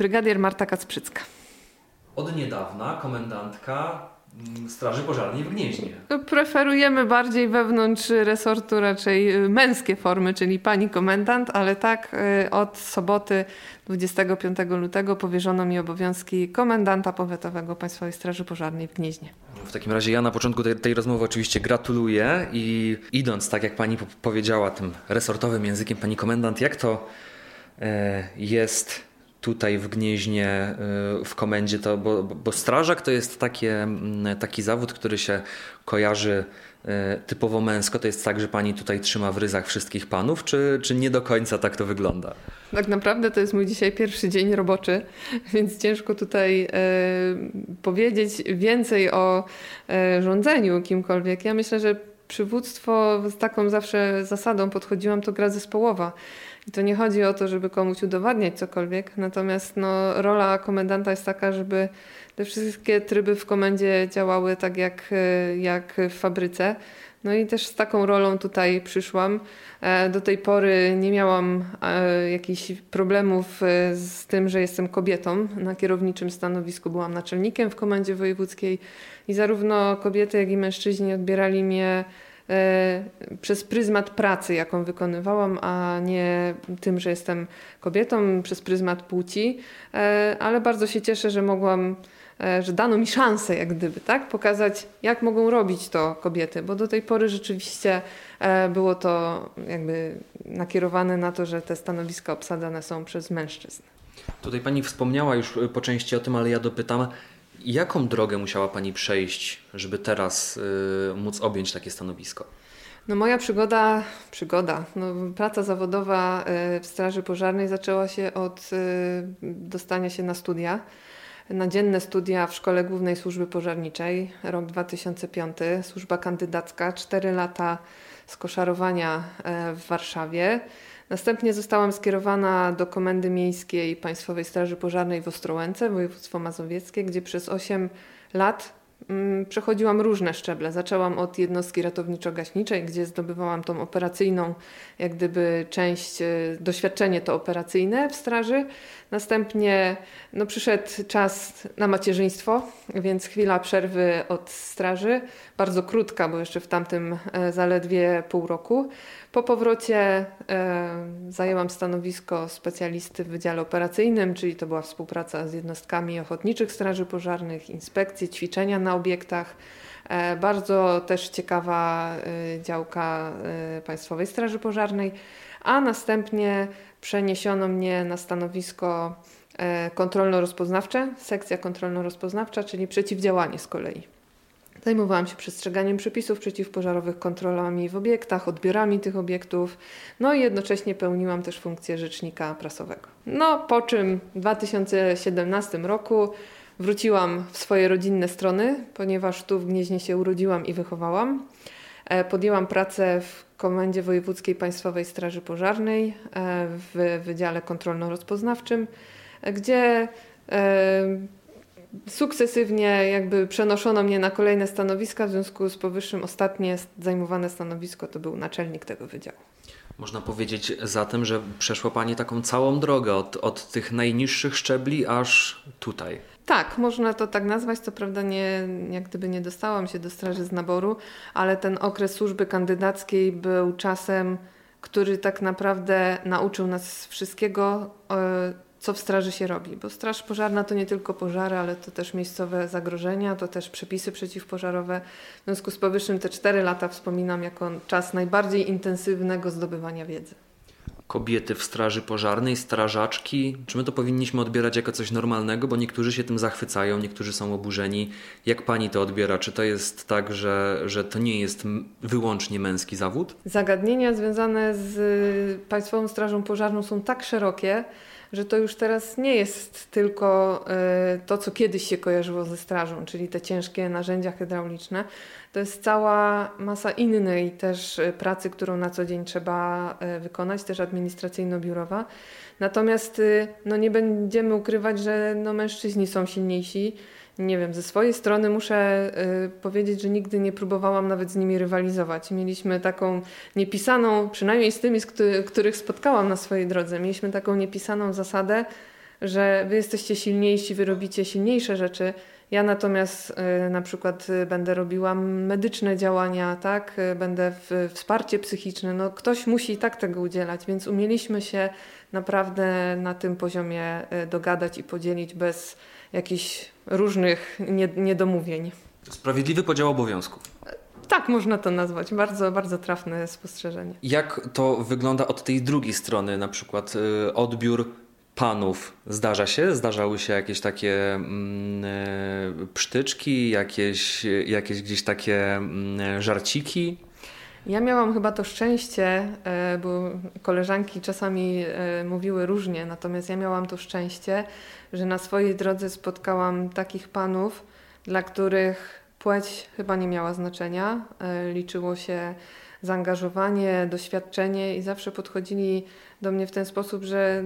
Brygadier Marta Kacprzycka. Od niedawna komendantka mm, Straży Pożarnej w Gnieźnie. No, preferujemy bardziej wewnątrz resortu raczej y, męskie formy, czyli pani komendant, ale tak y, od soboty 25 lutego powierzono mi obowiązki komendanta powiatowego Państwowej Straży Pożarnej w Gnieźnie. W takim razie ja na początku tej, tej rozmowy oczywiście gratuluję i idąc, tak jak pani powiedziała, tym resortowym językiem, pani komendant, jak to e, jest tutaj w Gnieźnie, e, w komendzie, to, bo, bo strażak to jest takie, taki zawód, który się kojarzy e, typowo męsko. To jest tak, że pani tutaj trzyma w ryzach wszystkich panów, czy, czy nie do końca tak to wygląda? Tak naprawdę to jest mój dzisiaj pierwszy dzień roboczy, więc ciężko tutaj e, powiedzieć więcej o rządzeniu kimkolwiek. Ja myślę, że przywództwo z taką zawsze zasadą podchodziłam, to gra zespołowa. I to nie chodzi o to, żeby komuś udowadniać cokolwiek, natomiast no, rola komendanta jest taka, żeby te wszystkie tryby w komendzie działały tak jak, jak w fabryce. No i też z taką rolą tutaj przyszłam. E, do tej pory nie miałam e, jakichś problemów e, z tym, że jestem kobietą. Na kierowniczym stanowisku byłam naczelnikiem w komendzie wojewódzkiej i zarówno kobiety, jak i mężczyźni odbierali mnie przez pryzmat pracy, jaką wykonywałam, a nie tym, że jestem kobietą, przez pryzmat płci. Ale bardzo się cieszę, że mogłam E, że dano mi szansę, jak gdyby, tak? Pokazać, jak mogą robić to kobiety, bo do tej pory rzeczywiście e, było to jakby nakierowane na to, że te stanowiska obsadzane są przez mężczyzn. Tutaj pani wspomniała już e, po części o tym, ale ja dopytam, jaką drogę musiała pani przejść, żeby teraz y, móc objąć takie stanowisko? No moja przygoda, przygoda, no praca zawodowa w Straży Pożarnej zaczęła się od dostania się na studia na dzienne studia w Szkole Głównej Służby Pożarniczej, rok 2005, służba kandydacka, 4 lata skoszarowania e, w Warszawie. Następnie zostałam skierowana do Komendy Miejskiej Państwowej Straży Pożarnej w Ostrołęce, województwo mazowieckie, gdzie przez 8 lat Mm, przechodziłam różne szczeble. Zaczęłam od jednostki ratowniczo-gaśniczej, gdzie zdobywałam tą operacyjną, jak gdyby część, e, doświadczenie to operacyjne w straży. Następnie no, przyszedł czas na macierzyństwo, więc chwila przerwy od straży, bardzo krótka, bo jeszcze w tamtym e, zaledwie pół roku. Po powrocie zajęłam stanowisko specjalisty w Wydziale Operacyjnym, czyli to była współpraca z jednostkami ochotniczych straży pożarnych, inspekcje, ćwiczenia na obiektach. E, bardzo też ciekawa e, działka e, Państwowej Straży Pożarnej, a następnie przeniesiono mnie na stanowisko kontrolno-rozpoznawcze, sekcja kontrolno-rozpoznawcza, czyli przeciwdziałanie z kolei. Zajmowałam się przestrzeganiem przepisów przeciwpożarowych, kontrolami w obiektach, odbiorami tych obiektów, no i jednocześnie pełniłam też funkcję rzecznika prasowego. No po czym w 2017 roku wróciłam w swoje rodzinne strony, ponieważ tu w Gnieźnie się urodziłam i wychowałam. E, podjęłam pracę w Komendzie Wojewódzkiej Państwowej Straży Pożarnej e, w Wydziale Kontrolno-Rozpoznawczym, gdzie e, sukcesywnie jakby przenoszono mnie na kolejne stanowiska, w związku z powyższym ostatnie zajmowane stanowisko to był naczelnik tego wydziału. Można powiedzieć zatem, że przeszła Pani taką całą drogę od, od tych najniższych szczebli aż tutaj. Tak, można to tak nazwać. Co prawda nie, jak gdyby nie dostałam się do straży z naboru, ale ten okres służby kandydackiej był czasem, który tak naprawdę nauczył nas wszystkiego, e, co w straży się robi. Bo straż pożarna to nie tylko pożary, ale to też miejscowe zagrożenia, to też przepisy przeciwpożarowe. W związku z powyższym te cztery lata wspominam jako czas najbardziej intensywnego zdobywania wiedzy kobiety w straży pożarnej, strażaczki? Czy my to powinniśmy odbierać jako coś normalnego? Bo niektórzy się tym zachwycają, niektórzy są oburzeni. Jak pani to odbiera? Czy to jest tak, że, że to nie jest wyłącznie męski zawód? Zagadnienia związane z Państwową Strażą Pożarną są tak szerokie, że to już teraz nie jest tylko e, to, co kiedyś się kojarzyło ze strażą, czyli te ciężkie narzędzia hydrauliczne. To jest cała masa innej też e, pracy, którą na co dzień trzeba e, wykonać, też administracyjno-biurowa. Natomiast no, nie będziemy ukrywać, że no, mężczyźni są silniejsi nie wiem, ze swojej strony muszę y, powiedzieć, że nigdy nie próbowałam nawet z nimi rywalizować. Mieliśmy taką niepisaną, przynajmniej z tymi, z których spotkałam na swojej drodze, mieliśmy taką niepisaną zasadę, że wy jesteście silniejsi, wy robicie silniejsze rzeczy. Ja natomiast y, na przykład y, będę robiła medyczne działania, tak? Będę w wsparcie psychiczne. No, ktoś musi i tak tego udzielać, więc umieliśmy się naprawdę na tym poziomie dogadać i podzielić bez jakichś różnych niedomówień. Sprawiedliwy podział obowiązków. Tak można to nazwać. Bardzo, bardzo trafne spostrzeżenie. Jak to wygląda od tej drugiej strony, na przykład y, odbiór panów zdarza się? Zdarzały się jakieś takie mm, y, psztyczki, jakieś, jakieś gdzieś takie mm, żarciki? Ja miałam chyba to szczęście, y, bo koleżanki czasami y, mówiły różnie, natomiast ja miałam to szczęście, że na swojej drodze spotkałam takich panów, dla których Płeć chyba nie miała znaczenia. E, liczyło się zaangażowanie, doświadczenie i zawsze podchodzili do mnie w ten sposób, że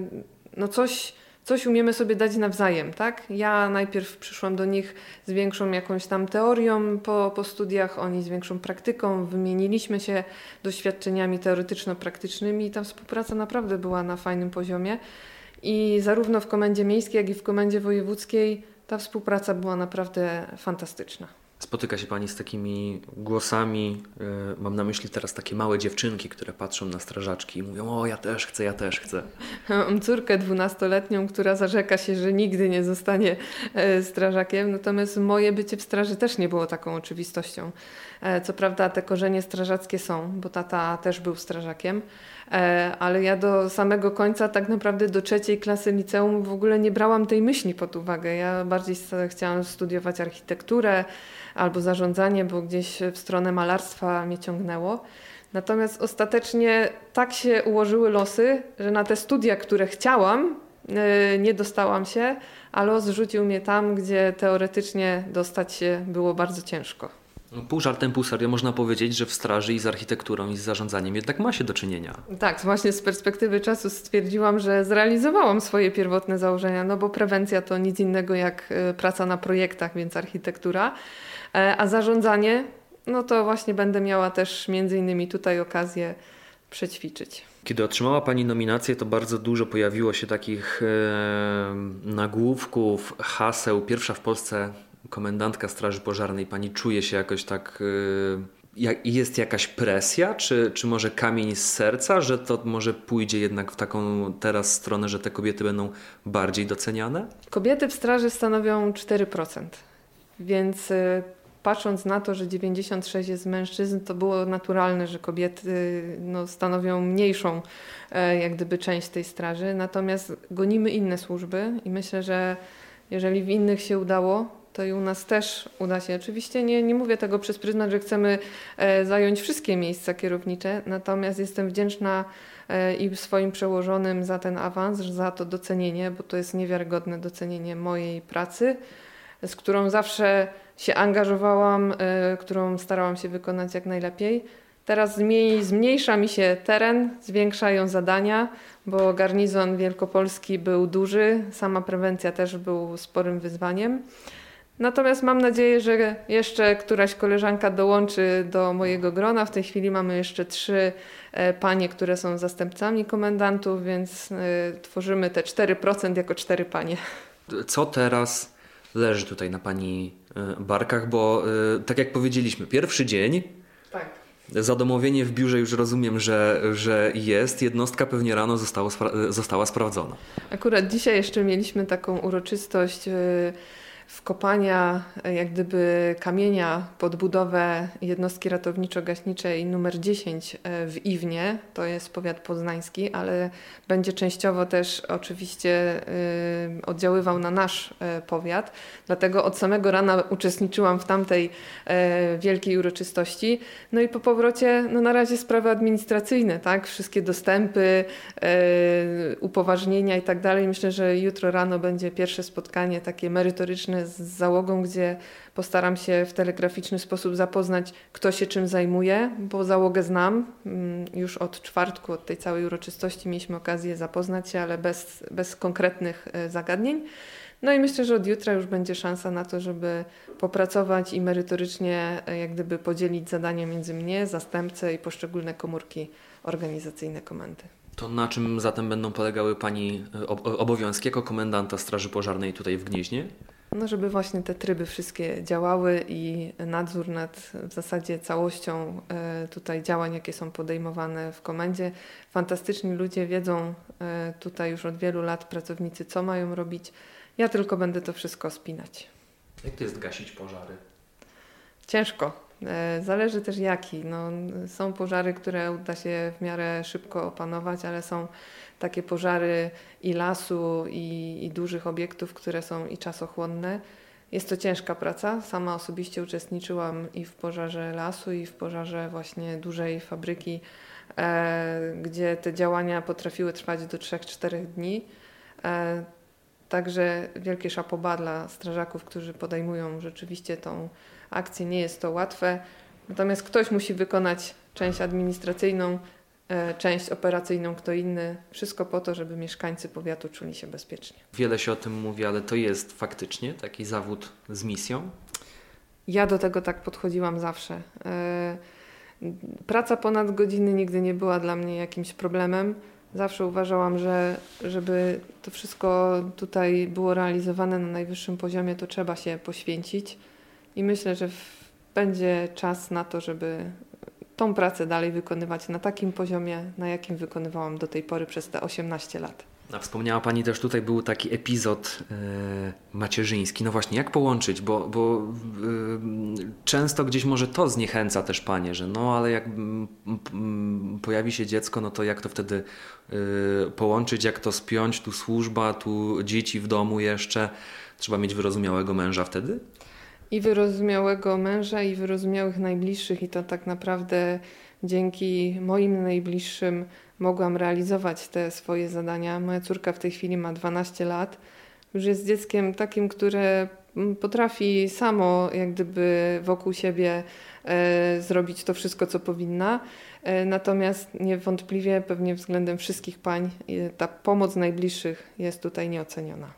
no coś, coś umiemy sobie dać nawzajem, tak? Ja najpierw przyszłam do nich z większą jakąś tam teorią po, po studiach, oni z większą praktyką, wymieniliśmy się doświadczeniami teoretyczno-praktycznymi i ta współpraca naprawdę była na fajnym poziomie. I zarówno w komendzie miejskiej, jak i w komendzie wojewódzkiej ta współpraca była naprawdę fantastyczna. Spotyka się Pani z takimi głosami, yy, mam na myśli teraz takie małe dziewczynki, które patrzą na strażaczki i mówią, o ja też chcę, ja też chcę. Mam córkę dwunastoletnią, która zarzeka się, że nigdy nie zostanie e, strażakiem, natomiast moje bycie w straży też nie było taką oczywistością. E, co prawda te korzenie strażackie są, bo tata też był strażakiem, e, ale ja do samego końca, tak naprawdę do trzeciej klasy liceum w ogóle nie brałam tej myśli pod uwagę. Ja bardziej chciałam studiować architekturę, albo zarządzanie, bo gdzieś w stronę malarstwa mnie ciągnęło. Natomiast ostatecznie tak się ułożyły losy, że na te studia, które chciałam, e, nie dostałam się, a los rzucił mnie tam, gdzie teoretycznie dostać się było bardzo ciężko. No, pół żartem, pół serio można powiedzieć, że w straży i z architekturą i z zarządzaniem jednak ma się do czynienia. Tak, właśnie z perspektywy czasu stwierdziłam, że zrealizowałam swoje pierwotne założenia, no bo prewencja to nic innego jak e, praca na projektach, więc architektura. E, a zarządzanie, no to właśnie będę miała też między innymi tutaj okazję przećwiczyć. Kiedy otrzymała Pani nominację, to bardzo dużo pojawiło się takich e, nagłówków, haseł. Pierwsza w Polsce komendantka Straży Pożarnej. Pani czuje się jakoś tak. E, jest jakaś presja, czy, czy może kamień z serca, że to może pójdzie jednak w taką teraz stronę, że te kobiety będą bardziej doceniane? Kobiety w straży stanowią 4%, więc e, patrząc na to, że 96 jest mężczyzn, to było naturalne, że kobiety no, stanowią mniejszą e, jak gdyby część tej straży. Natomiast gonimy inne służby i myślę, że jeżeli w innych się udało, to i u nas też uda się. Oczywiście nie, nie mówię tego przez pryzmat, że chcemy e, zająć wszystkie miejsca kierownicze, natomiast jestem wdzięczna e, i swoim przełożonym za ten awans, za to docenienie, bo to jest niewiarygodne docenienie mojej pracy, z którą zawsze się angażowałam, y, którą starałam się wykonać jak najlepiej. Teraz zmniejsza mi się teren, zwiększają zadania, bo garnizon wielkopolski był duży, sama prewencja też był sporym wyzwaniem. Natomiast mam nadzieję, że jeszcze któraś koleżanka dołączy do mojego grona. W tej chwili mamy jeszcze trzy e, panie, które są zastępcami komendantów, więc e, tworzymy te 4% jako cztery panie. Co teraz leży tutaj na pani E, barkach, bo tak jak powiedzieliśmy, pierwszy dzień. Tak. Zadomowienie w biurze już rozumiem, że, że jest. Jednostka pewnie rano zostało, została sprawdzona. Akurat dzisiaj jeszcze mieliśmy taką uroczystość. Yy wkopania jak gdyby kamienia pod budowę jednostki ratowniczo-gaśniczej numer 10 e, w Iwnie, to jest powiat poznański, ale będzie częściowo też oczywiście e, oddziaływał na nasz e, powiat. Dlatego od samego rana uczestniczyłam w tamtej wielkiej uroczystości. No i po powrocie, no na razie sprawy administracyjne, tak? Wszystkie dostępy, upoważnienia i tak dalej. Myślę, że jutro rano będzie pierwsze spotkanie takie merytoryczne z załogą, gdzie postaram się w telegraficzny sposób zapoznać, kto się czym zajmuje, bo załogę znam. Mm, już od czwartku, od tej całej uroczystości mieliśmy okazję zapoznać się, ale bez, bez konkretnych e, zagadnień. No i myślę, że od jutra już będzie szansa na to, żeby popracować i merytorycznie e, jak gdyby podzielić zadania między mnie, zastępcę i poszczególne komórki organizacyjne komendy. To na czym zatem będą polegały Pani e, obowiązki jako komendanta Straży Pożarnej tutaj w Gnieźnie? No, żeby właśnie te tryby wszystkie działały i nadzór nad w zasadzie całością e, tutaj działań, jakie są podejmowane w komendzie. Fantastyczni ludzie wiedzą e, tutaj już od wielu lat pracownicy, co mają robić. Ja tylko będę to wszystko spinać. Jak to jest gasić pożary? Ciężko. E, zależy też jaki. No, są pożary, które uda się w miarę szybko opanować, ale są takie pożary i lasu, i, i dużych obiektów, które są i czasochłonne. Jest to ciężka praca. Sama osobiście uczestniczyłam i w pożarze lasu, i w pożarze właśnie dużej fabryki, e, gdzie te działania potrafiły trwać do 3-4 dni. E, także wielkie szapoba dla strażaków, którzy podejmują rzeczywiście tą akcję. Nie jest to łatwe. Natomiast ktoś musi wykonać część administracyjną, E, część operacyjną kto inny. Wszystko po to, żeby mieszkańcy powiatu czuli się bezpiecznie. Wiele się o tym mówi, ale to jest faktycznie taki zawód z misją? Ja do tego tak podchodziłam zawsze. E, praca ponad godziny nigdy nie była dla mnie jakimś problemem. Zawsze uważałam, że żeby to wszystko tutaj było realizowane na najwyższym poziomie, to trzeba się poświęcić. I myślę, że będzie czas na to, żeby tą pracę dalej wykonywać na takim poziomie, na jakim wykonywałam do tej pory przez te 18 lat. A wspomniała Pani też tutaj był taki epizod yy, macierzyński. No właśnie, jak połączyć? Bo, bo yy, często gdzieś może to zniechęca też Panie, że no ale jak yy, pojawi się dziecko, no to jak to wtedy połączyć, jak to spiąć? Tu służba, tu dzieci w domu jeszcze. Trzeba mieć wyrozumiałego męża wtedy? I wyrozumiałego męża, i wyrozumiałych najbliższych, i to tak naprawdę dzięki moim najbliższym mogłam realizować te swoje zadania. Moja córka w tej chwili ma 12 lat. Już jest dzieckiem takim, które potrafi samo, jak gdyby wokół siebie e, zrobić to wszystko, co powinna. E, natomiast niewątpliwie, pewnie względem wszystkich pań, ta pomoc najbliższych jest tutaj nieoceniona.